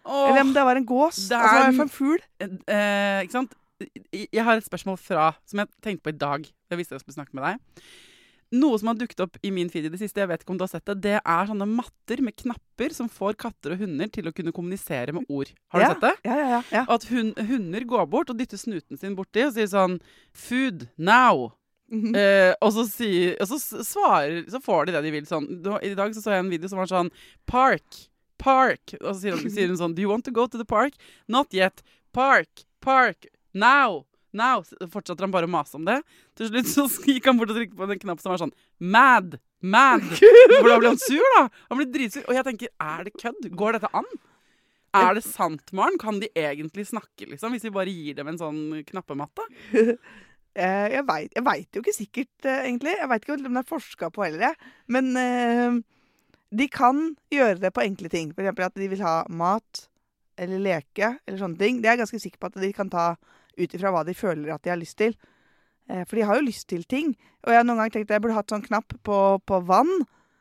Åh, Eller om det var en gås. det Altså, er- det er for en fugl. eh, ikke sant? Jeg har et spørsmål fra, som jeg tenkte på i dag. Jeg visste jeg skulle snakke med deg. Noe som har dukket opp i min feed i det siste, jeg vet ikke om du har sett det, det er sånne matter med knapper som får katter og hunder til å kunne kommunisere med ord. Har du ja. sett det? Ja, ja, ja. Og at hun, hunder går bort og dytter snuten sin borti og sier sånn Food now. Mhm. Eh, og så, si, og så svarer Så får de det de vil. Sånn. I dag så, så jeg en video som var sånn Park. Park. Og så sier hun, sier hun sånn Do you want to go to the park? Not yet. Park. Park. Now. Now. Så fortsetter han bare å mase om det. Til slutt så [LAUGHS] gikk han bort og trykte på en knapp som var sånn Mad. Mad. [LAUGHS] For da blir han sur, da. Han blir dritsur. Og jeg tenker, er det kødd? Går dette an? Er det sant, Maren? Kan de egentlig snakke, liksom? Hvis vi bare gir dem en sånn knappematte? [LAUGHS] Eh, jeg veit vet jo ikke sikkert, eh, egentlig. Jeg veit ikke om det er forska på heller, jeg. Men eh, de kan gjøre det på enkle ting. For eksempel at de vil ha mat eller leke eller sånne ting. Det er jeg ganske sikker på at de kan ta ut ifra hva de føler at de har lyst til. Eh, for de har jo lyst til ting. Og jeg har noen gang tenkt at jeg burde hatt sånn knapp på, på vann.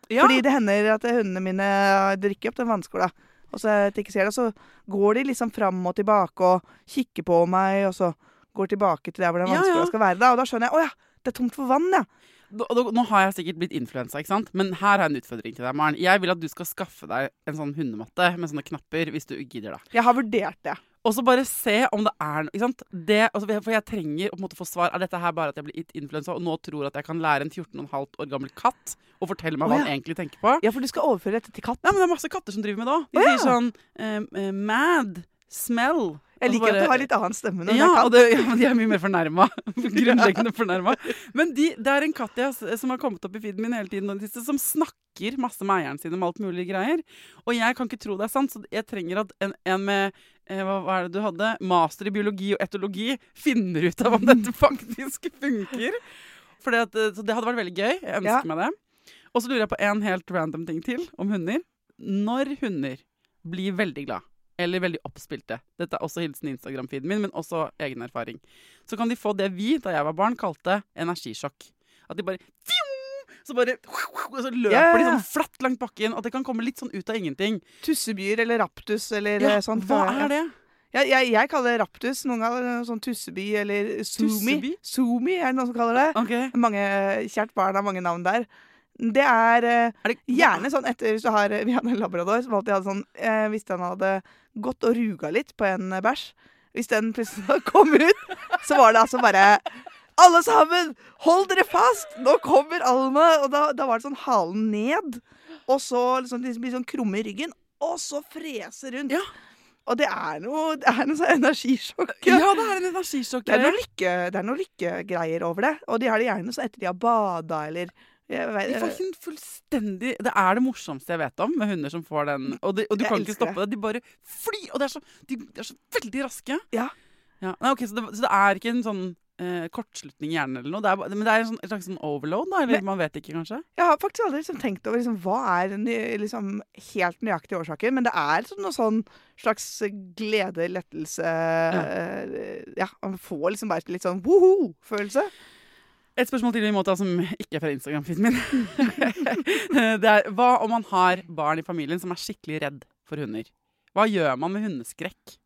Ja. Fordi det hender at hundene mine drikker opp den vannskåla. Og så jeg ikke ser det, så går de liksom fram og tilbake og kikker på meg, og så går tilbake til der hvor den Ja, ja. skal være. Da. Og da skjønner jeg å ja, det er tomt for vann, ja. Nå, har jeg sikkert blitt influensa, ikke sant? men her har jeg en utfordring til deg, Maren. Jeg vil at du skal skaffe deg en sånn hundematte med sånne knapper, hvis du gidder, da. Jeg har vurdert det. Og så bare se om det er noe. Ikke sant? Det, altså, for jeg trenger å få svar. Er dette her bare at jeg blir influensa og nå tror at jeg kan lære en 14,5 år gammel katt å fortelle meg hva ja. han egentlig tenker på? Ja, for du skal overføre dette til katt. Ja, men det er masse katter som driver med det òg. De Å, ja. sier sånn uh, uh, Mad. Smell. Jeg liker bare, at du har litt annen stemme nå. Ja, det, ja, men de er mye mer fornærma. [LAUGHS] [LAUGHS] Grunnleggende fornærma. Men de, det er en katt jeg, som har kommet opp i feeden min hele tiden, som snakker masse med eieren sin om alt mulig greier. Og jeg kan ikke tro det er sant, så jeg trenger at en, en med eh, hva, hva er det du hadde? Master i biologi og etologi finner ut av om [LAUGHS] dette faktisk funker. For det, at, eh, så det hadde vært veldig gøy. Jeg ønsker Ja. meg det. Og så lurer jeg på en helt random ting til om hunder. Når hunder blir veldig glad, eller veldig oppspilte Dette er også hilsen Instagram-feeden min, men også egen erfaring. Så kan de få det vi, da jeg var barn, kalte energisjokk. At de bare Så bare Og så løper ja, de sånn flatt langt bakken. At det kan komme litt sånn ut av ingenting. Tussebyer eller raptus eller Ja, sånt. hva er det? Jeg, jeg, jeg kaller det raptus. Noen kaller det sånn tusseby eller sumi. Sumi er det noen som kaller det. Ok. Mange, kjært barn har mange navn der. Det er, eh, Er det, gjerne sånn etter hvis du har Vi hadde en labrador som alltid hadde sånn eh, Hvis den hadde gått og ruga litt på en bæsj Hvis den plutselig [LAUGHS] kom ut, så var det altså bare Alle sammen, hold dere fast! Nå kommer Alma! Og da, da var det sånn halen ned, og så liksom, liksom blir sånn krumme i ryggen, og så frese rundt. Ja. Og det er noe, det er noe sånn energisjokk. Ja, det er en energisjokk. Det er noe lykke, er lykkegreier over det. Og de har det gjerne sånn etter de har bada eller jeg vet, De får ikke en fullstendig Det er det morsomste jeg vet om med hunder som får den. Og, de, og du Jeg kan ikke stoppe det. De bare flyr! Og det er så, de, de er så veldig raske. Ja. Ja. Nei, okay, så, det, så det er ikke en sånn eh, kortslutning i hjernen eller noe? Det er, men det er en, sånn, en slags sånn overload, da? Eller Men- man vet ikke, kanskje? Jeg har faktisk aldri liksom tenkt over liksom, hva er den liksom, helt nøyaktige årsaken. men det er sånn, noe sånn slags glede, lettelse eh, Ja, man får liksom bare litt sånn woho-følelse. Et spørsmål til vi må ta som ikke er fra Instagram-feeden min. [LAUGHS] det er, hva om man har barn i familien som er skikkelig redd for hunder? Hva gjør man med hundeskrekk?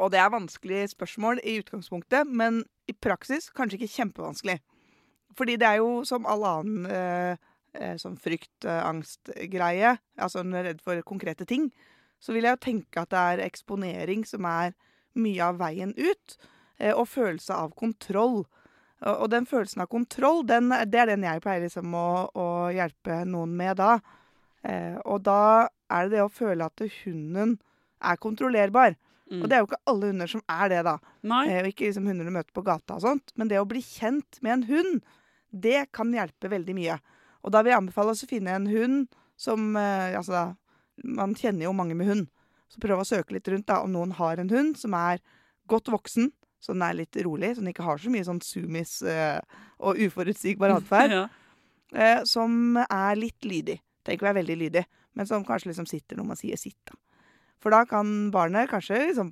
Og det er vanskelig spørsmål i utgangspunktet, men i praksis kanskje ikke kjempevanskelig. Fordi det er jo som all annen eh, eh, sånn frykt, eh, altså man er redd for konkrete ting, så vil jeg jo tenke at det er eksponering som er mye av veien ut, eh, og følelse av kontroll. Og, og den følelsen av kontroll, den, det er den jeg pleier liksom å, å hjelpe noen med da. Eh, og da er det det å føle at hunden er kontrollerbar. Mm. Og det er jo ikke alle hunder som er det, da. Eh, og ikke liksom hunder du møter på gata og sånt. Men det å bli kjent med en hund, det kan hjelpe veldig mye. Og da vil jeg anbefale oss å finne en hund som eh, Altså, da, man kjenner jo mange med hund. Så prøv å søke litt rundt da, om noen har en hund som er godt voksen, så den er litt rolig, så den ikke har så mye sånn sumis eh, og uforutsigbar atferd. [LAUGHS] Ja. eh, som er litt lydig. Trenger ikke være veldig lydig, men som kanskje liksom sitter når man sier sitt. da. For da kan barnet kanskje liksom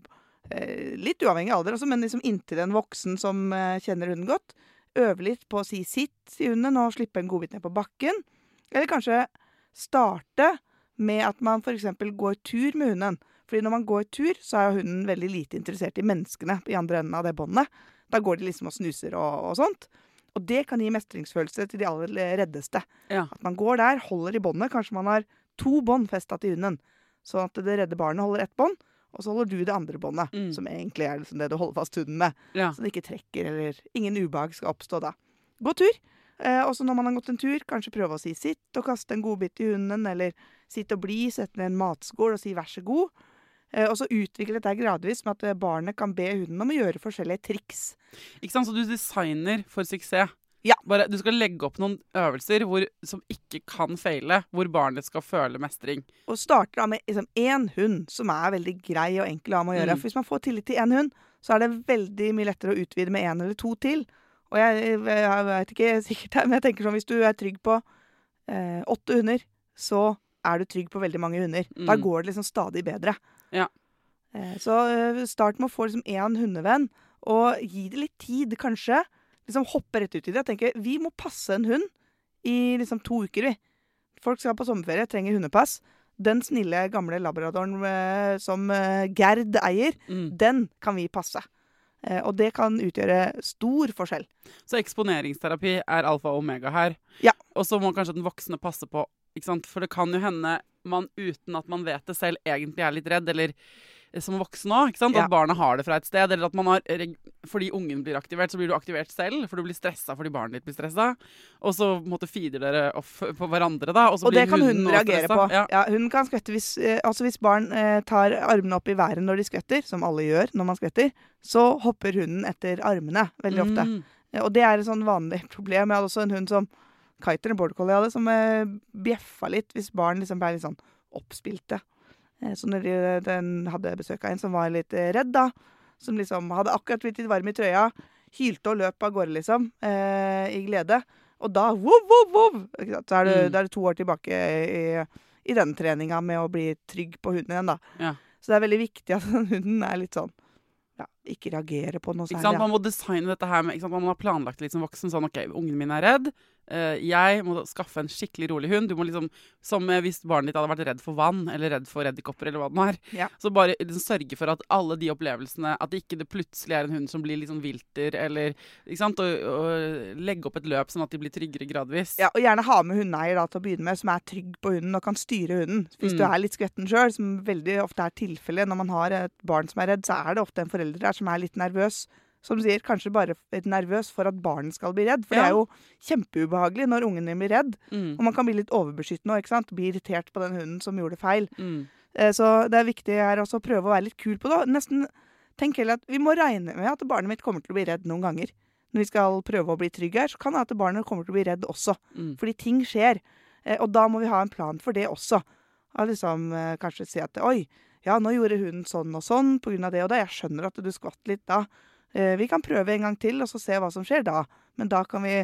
eh, Litt uavhengig av alder, også, men liksom inntil en voksen som eh, kjenner hunden godt, øve litt på å si sitt i hunden og slippe en godbit ned på bakken. Eller kanskje starte med at man f.eks. går tur med hunden. Fordi når man går tur, så er jo hunden veldig lite interessert i menneskene i andre enden av det båndet. Da går de liksom og snuser og, og sånt. Og det kan gi mestringsfølelse til de aller reddeste. Ja. At man går der, holder i båndet. Kanskje man har to bånd festa til hunden. Sånn at det redde barnet holder ett bånd, og så holder du det andre båndet. Mm. Som egentlig er liksom det du holder fast hunden med. Ja. Så det ikke trekker, eller ingen ubehag skal oppstå da. Gå tur. Eh, og så når man har gått en tur, kanskje prøve å si sitt og kaste en godbit til hunden, eller sitt og bli, sette ned en matskål og si vær så god. Eh, og så utvikle dette gradvis med at eh, barnet kan be hunden om å gjøre forskjellige triks. Ikke sant? Så du designer for suksess. Ja. Bare, du skal legge opp noen øvelser hvor, som ikke kan feile, hvor barnet skal føle mestring. Og starter da med liksom én hund, som er veldig grei og enkel å ha med å gjøre. Mm. For hvis man får tillit til én hund, så er det veldig mye lettere å utvide med én eller to til. Og jeg, jeg vet ikke sikkert, men jeg tenker sånn hvis du er trygg på eh, åtte hunder, så er du trygg på veldig mange hunder. Da Mm. går det liksom stadig bedre. Ja. Eh, så eh, start med å få liksom én hundevenn, og gi det litt tid, kanskje. Liksom Hoppe rett ut i det og tenke vi må passe en hund i liksom to uker, vi. Folk skal på sommerferie, trenger hundepass. Den snille, gamle labradoren eh, som Gerd eier, Mm. den kan vi passe. Og det kan utgjøre stor forskjell. Så eksponeringsterapi er alfa og omega her. Ja. Og så må kanskje den voksne passe på? For det kan jo hende man uten at man vet det selv, egentlig er litt redd, eller eh, som voksen òg. Ja. At barna har det fra et sted. Eller at man har Fordi ungen blir aktivert, så blir du aktivert selv. For du blir stressa fordi barnet ditt blir stressa. Og så måtte feeder dere off på hverandre, da. Og, så Og det kan hunden reagere på. Ja. Ja, hunden kan skvette hvis, eh, altså hvis barn eh, tar armene opp i været når de skvetter, som alle gjør når man skvetter, så hopper hunden etter armene veldig ofte. Mm. Og det er et sånn vanlig [LAUGHS] problem. Jeg hadde også en hund som Kiter, en border collie, jeg hadde, som eh, bjeffa litt hvis barn liksom ble litt sånn oppspilte. Eh, så når de, den hadde besøk av en som var litt eh, redd, da, som liksom hadde akkurat blitt litt varm i trøya, hylte og løp av gårde, liksom, eh, i glede. Og da vov, vov, vov! Så er det, Mm. er det to år tilbake i, i den treninga med å bli trygg på hunden igjen, da. Ja. Så det er veldig viktig at den [LAUGHS] hunden er litt sånn ja, ikke reagerer på noe særlig. Man må designe dette her med? Man har planlagt det litt som voksen. Sånn, OK, ungen min er redd. Eh, jeg må skaffe en skikkelig rolig hund. Du må liksom, Som hvis barnet ditt hadde vært redd for vann, eller redd for edderkopper, eller hva det er. Ja. Så bare liksom, sørge for at alle de opplevelsene At det ikke det plutselig er en hund som blir litt sånn vilter, eller ikke sant? Og, og legge opp et løp sånn at de blir tryggere gradvis. Ja, og gjerne ha med hundeeier da, til å begynne med, som er trygg på hunden og kan styre hunden. Hvis du Mm. er litt skvetten sjøl, som veldig ofte er tilfellet når man har et barn som er redd, så er det ofte en forelder der som er litt nervøs. Som du sier, kanskje bare litt nervøs for at barnet skal bli redd. For det er jo kjempeubehagelig når ungen din blir redd. Mm. Og man kan bli litt overbeskyttende òg, ikke sant. Bli irritert på den hunden som gjorde feil. Mm. Eh, Så det er viktig her også å prøve å være litt kul på det. Nesten tenk heller at vi må regne med at barnet mitt kommer til å bli redd noen ganger. Når vi skal prøve å bli trygge her, så kan det at barnet kommer til å bli redd også. Mm. Fordi ting skjer. Eh, Og da må vi ha en plan for det også. Og liksom eh, kanskje si at oi, ja, nå gjorde hunden sånn og sånn av det og det. Jeg skjønner at du skvatt litt da. Eh, Vi kan prøve en gang til, og så se hva som skjer da. Men da kan vi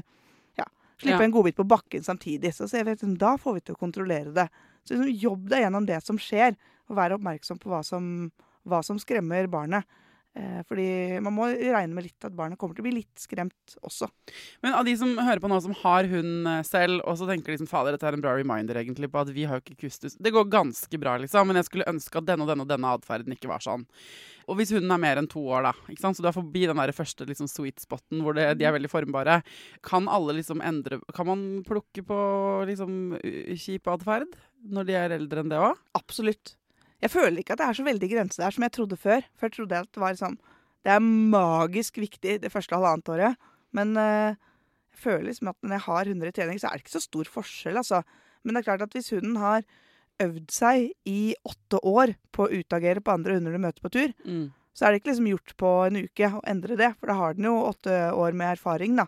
ja, slippe Ja. en godbit på bakken samtidig. Så ser vi liksom, da får vi til å kontrollere det. Så liksom, jobb deg gjennom det som skjer, og vær oppmerksom på hva som, hva som skremmer barnet. Eh, fordi man må regne med litt at barnet kommer til å bli litt skremt også. Men av de som hører på nå, som har hund eh, selv, og så tenker de sånn Fader, dette er en bra reminder egentlig på at vi har jo ikke kustus. Det går ganske bra, liksom, men jeg skulle ønske at denne og denne og denne atferden ikke var sånn. Og hvis hunden er mer enn to år, da, ikke sant? så du er forbi den der første liksom, sweet spoten hvor det, de er veldig formbare, kan alle liksom endre Kan man plukke på liksom kjip atferd når de er eldre enn det òg? Absolutt. Jeg føler ikke at det er så veldig grense der som jeg trodde før. Før trodde jeg at det var sånn Det er magisk viktig det første halvannet året. Men eh, jeg føler liksom at når jeg har hunder i trening, så er det ikke så stor forskjell, altså. Men det er klart at hvis hunden har øvd seg i åtte år på å utagere på andre hunder du møter på tur, Mm. så er det ikke liksom gjort på en uke å endre det. For da har den jo åtte år med erfaring, da.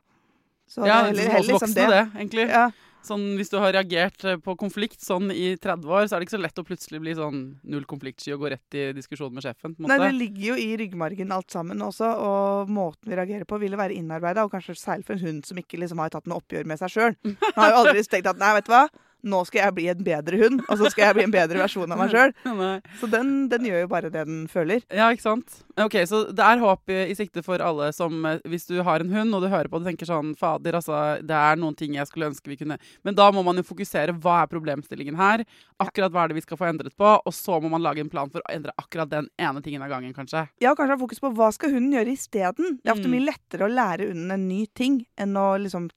Så Ja, det det er er heller, heller liksom voksne, det, egentlig. Ja. Sånn, hvis du har reagert eh, på konflikt sånn i 30 år, så er det ikke så lett å plutselig bli sånn null konfliktsky og gå rett i diskusjon med sjefen. Nei, det ligger jo i ryggmargen alt sammen også, og måten vi reagerer på ville være innarbeida, og kanskje særlig for en hund som ikke liksom har tatt noe oppgjør med seg sjøl. Har jo aldri tenkt at nei, vet du hva, nå skal jeg bli en bedre hund, og så skal jeg bli en bedre versjon av meg sjøl. [LAUGHS] Så den, den gjør jo bare det den føler. Ja, ikke sant? Ok, Så det er håp i, i sikte for alle som eh, Hvis du har en hund og du hører på og tenker sånn Fader, altså, det er noen ting jeg skulle ønske vi kunne Men da må man jo fokusere. Hva er problemstillingen her? Akkurat hva er det vi skal få endret på? Og så må man lage en plan for å endre akkurat den ene tingen av gangen, kanskje. Ja, kanskje ha fokus på hva skal hunden gjøre isteden. Det er ofte Mm. mye lettere å lære hunden en ny ting enn å liksom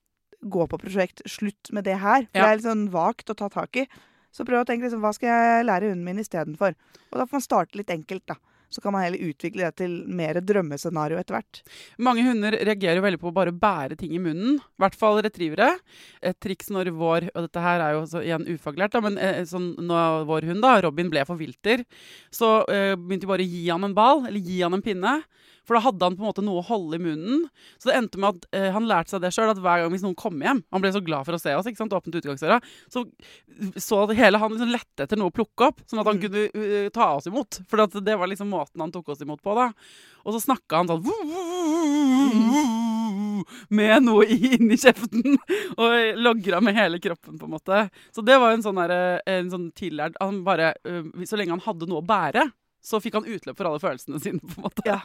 gå på prosjekt. Slutt med det her. For Ja. det er litt sånn vagt å ta tak i. Så prøv å tenke liksom, hva skal jeg lære hunden min istedenfor? Og da får man starte litt enkelt, da. Så kan man heller utvikle det til mer drømmescenario etter hvert. Mange hunder reagerer veldig på å bare bære ting i munnen. I hvert fall retrievere. Et triks når vår Og dette her er jo også, igjen ufaglært, da, men eh, sånn, når vår hund, da, Robin, ble for vilter, så eh, begynte vi bare å gi han en ball, eller gi han en pinne. For da hadde han på en måte noe å holde i munnen. Så det endte med at eh, han lærte seg det sjøl, at hver gang hvis noen kom hjem Han ble så glad for å se oss, ikke sant, åpnet utgangsdøra. Så så at hele han liksom lette etter noe å plukke opp, sånn at han kunne uh, ta oss imot. For at det var liksom måten han tok oss imot på, da. Og så snakka han sånn Med noe i- inni kjeften. [LAUGHS] Og logra med hele kroppen, på en måte. Så det var en sånn, der, en sånn tillært Han bare uh, Så lenge han hadde noe å bære, så fikk han utløp for alle følelsene sine, på en måte. Ja.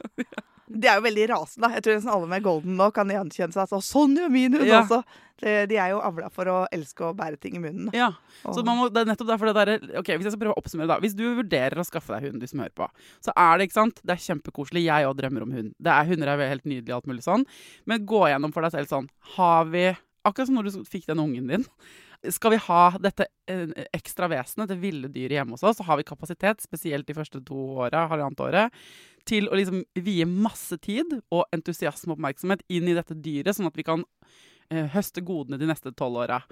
De er jo veldig rasende. Jeg tror nesten alle med golden nå kan gjenkjenne seg Altså, sånn gjør min hund Ja. også. De, de er jo avla for å elske å bære ting i munnen. Ja, så Og- man må, det er nettopp derfor det der, ok, Hvis jeg skal prøve å oppsummere da Hvis du vurderer å skaffe deg hund, du som hører på Så er det, ikke sant, det er kjempekoselig Jeg òg drømmer om hund Det er Hunder er helt nydelig og alt mulig sånn Men gå gjennom for deg selv sånn Har vi, akkurat som når du fikk den ungen din skal vi ha dette eh, ekstra vesenet, det ville dyret hjemme hos oss, så har vi kapasitet, spesielt de første to åra, halvannet året, til å liksom vie masse tid og entusiasme og oppmerksomhet inn i dette dyret, sånn at vi kan eh, høste godene de neste tolv åra.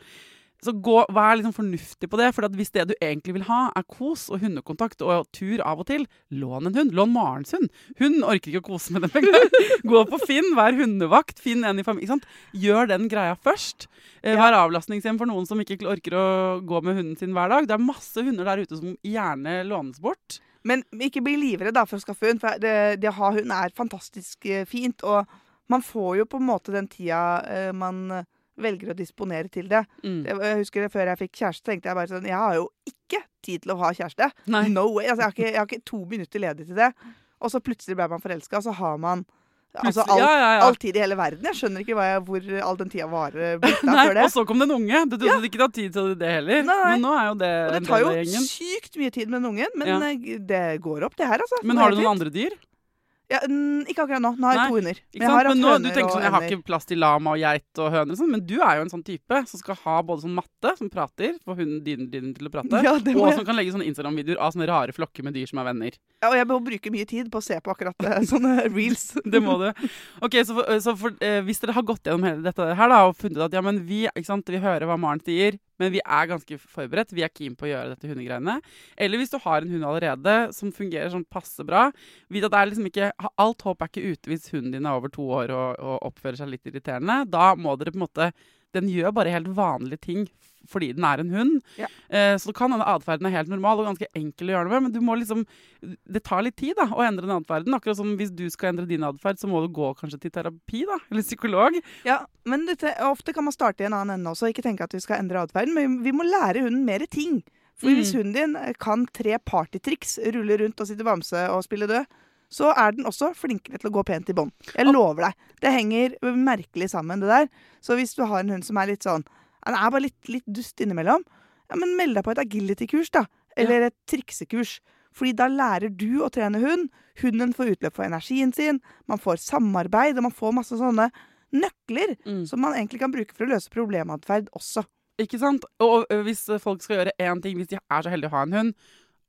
Så gå, vær liksom fornuftig på det. For at hvis det du egentlig vil ha, er kos og hundekontakt og tur av og til, lån en hund. Lån Marens hund. Hun orker ikke å kose med dem engang. [LAUGHS] Gå på Finn, vær hundevakt. Finn en i familien. Gjør den greia først. Eh, Vær avlastningshjem for noen som ikke orker å gå med hunden sin hver dag. Det er masse hunder der ute som gjerne lånes bort. Men ikke bli livredd for å skaffe hund. For det, det å ha hund er fantastisk eh, fint. Og man får jo på en måte den tida eh, man velger å disponere til det. Mm. Jeg husker det Før jeg fikk kjæreste, tenkte jeg bare sånn Jeg har jo ikke tid til å ha kjæreste. Nei. No way. Altså, jeg, har ikke, jeg har ikke to minutter ledig til det. Og så plutselig ble man forelska, og så har man altså, all, ja, ja, ja. all tid i hele verden. Jeg skjønner ikke jeg, hvor all den tida varer [LAUGHS] Nei, før det. og så kom den unge. Du trodde Ja. det ikke hadde tid til det heller. Nei. Men nå er jo det, Og det tar jo sykt mye tid med den ungen, men eh, det går opp, det her, altså. Men har du noen andre dyr? Ja, ikke akkurat nå. Nå har jeg to hunder. Men jeg har hatt Men nå, du tenker sånn, jeg har ikke plass til lama og geit og høner, og sånn, men du er jo en sånn type som skal ha både sånn matte som prater, få hunden din, din til å prate, [LAUGHS] Ja, og jeg. som kan legge sånne Instagram-videoer av sånne rare flokker med dyr som er venner. Ja, og jeg må bruke mye tid på å se på akkurat eh, [LAUGHS] sånne reels. [LAUGHS] Det må du. Ok, Så, for, så for, eh, hvis dere har gått gjennom hele dette her da, og funnet at ja, men vi, ikke sant, vi hører hva Maren sier, men vi er ganske forberedt, vi er keen på å gjøre dette hundegreiene, eller hvis du har en hund allerede som fungerer sånn passe bra, vit at liksom ikke, alt håp er ikke ute hvis hunden din er over to år og, og oppfører seg litt irriterende. Da må dere på en måte Den gjør bare helt vanlige ting fordi den er en hund. Ja. Eh, så kan denne atferden er helt normal og ganske enkel å gjøre det med, men du må liksom Det tar litt tid da, å endre den atferden. Akkurat som hvis du skal endre din atferd, så må du gå kanskje til terapi, da. Eller psykolog. Ja, men dette, ofte kan man starte i en annen ende også. Ikke tenke at vi skal endre atferden, men vi må lære hunden mer ting. For Mm. hvis hunden din kan tre partytriks, rulle rundt og sitte bamse og spille død, så er den også flinkere til å gå pent i bånd. Jeg lover deg. Det henger merkelig sammen, det der. Så hvis du har en hund som er litt sånn Han er bare litt, litt dust innimellom, ja, men meld deg på et agility-kurs, da. Eller et triksekurs. Fordi da lærer du å trene hund. Hunden får utløp for energien sin. Man får samarbeid, og man får masse sånne nøkler Mm. som man egentlig kan bruke for å løse problematferd også. Ikke sant? Og hvis folk skal gjøre én ting, hvis de er så heldige å ha en hund,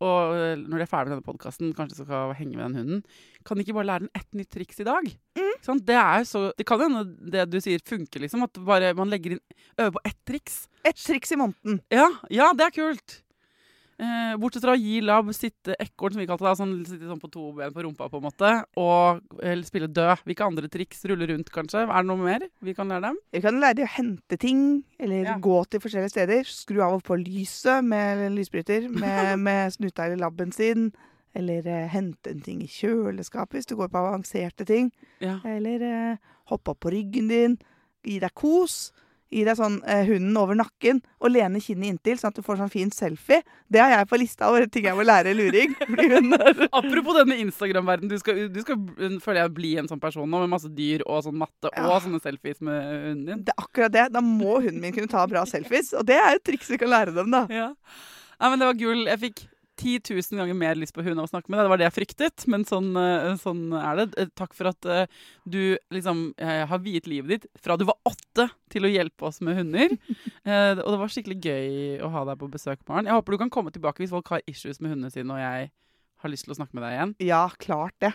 og når de er ferdig med denne podkasten, kanskje skal henge med den hunden, kan de ikke bare lære den ett nytt triks i dag? Mm. Sånn, Det er så Det kan hende det du sier, funker, liksom. At bare man legger inn Øver på ett triks. Et triks i måneden. Ja, ja, det er kult. Eh, bortsett fra å gi Lab sitte ekorn, som vi kalte det, sånn, sitte sånn på to ben på rumpa, på en måte, og eller spille død. Hvilke andre triks? Rulle rundt, kanskje? Er det noe mer vi kan lære dem? Vi kan lære dem å hente ting, eller Ja. gå til forskjellige steder. Skru av og på lyset med lysbryter med, [LAUGHS] med snuta eller labben sin. Eller eh, hente en ting i kjøleskapet hvis du går på avanserte ting. Ja. Eller eh, hoppe opp på ryggen din. Gi deg kos. Gi deg sånn eh, hunden over nakken og lene kinnet inntil, sånn at du får sånn fin selfie. Det har jeg på lista over ting jeg må lære luring. [LAUGHS] Apropos denne Instagram-verdenen. Du skal, du skal føler jeg, bli en sånn person nå, med masse dyr og sånn matte Ja. og sånne selfies med hunden din. Det er akkurat det. Da må hunden min kunne ta bra selfies. Og det er et triks vi kan lære dem, da. Ja. Nei, men det var gull. Jeg fikk 10 000 ganger mer lyst på hund av å snakke med deg. Det var det jeg fryktet, men sånn, eh, sånn er det. Eh, Takk for at eh, du liksom har viet livet ditt fra du var åtte til å hjelpe oss med hunder. [LAUGHS] Og det var skikkelig gøy å ha deg på besøk, Maren. Jeg håper du kan komme tilbake hvis folk har issues med hundene sine og jeg har lyst til å snakke med deg igjen. Ja, klart det.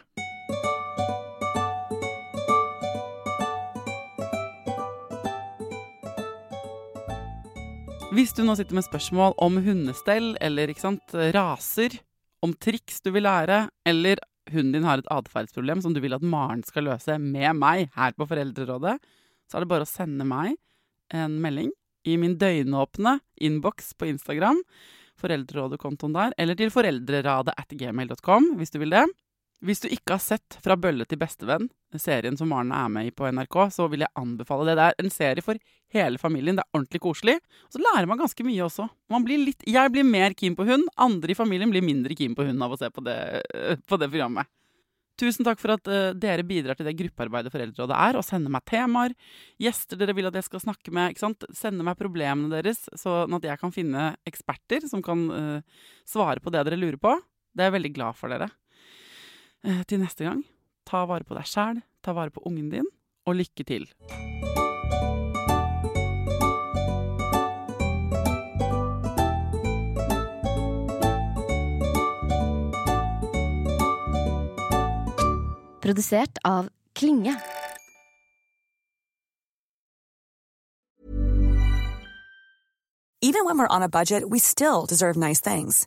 Hvis du nå sitter med spørsmål om hundestell eller sant, raser, om triks du vil lære, eller hunden din har et atferdsproblem som du vil at Maren skal løse med meg her på Foreldrerådet, så er det bare å sende meg en melding i min døgnåpne innboks på Instagram, Foreldrerådet-kontoen der, eller til foreldreradet at gmail.com hvis du vil det. Hvis du ikke har sett Fra bølle til bestevenn, serien som Maren er med i på NRK, så vil jeg anbefale det. Det er en serie for hele familien. Det er ordentlig koselig. Og så lærer man ganske mye også. Blir litt, jeg blir mer keen på hund. Andre i familien blir mindre keen på hund av å se på det, [LAUGHS] på det programmet. Tusen takk for at uh, dere bidrar til det gruppearbeidet Foreldrerådet er, og sender meg temaer, gjester dere vil at jeg skal snakke med. ikke sant? sender meg problemene deres, sånn at jeg kan finne eksperter som kan uh, svare på det dere lurer på. Det er jeg veldig glad for dere. Eh, til neste gang, ta vare på deg sjæl, ta vare på ungen din, og lykke til. Produsert av Klinge. Even when we're on a budget, we still deserve nice things.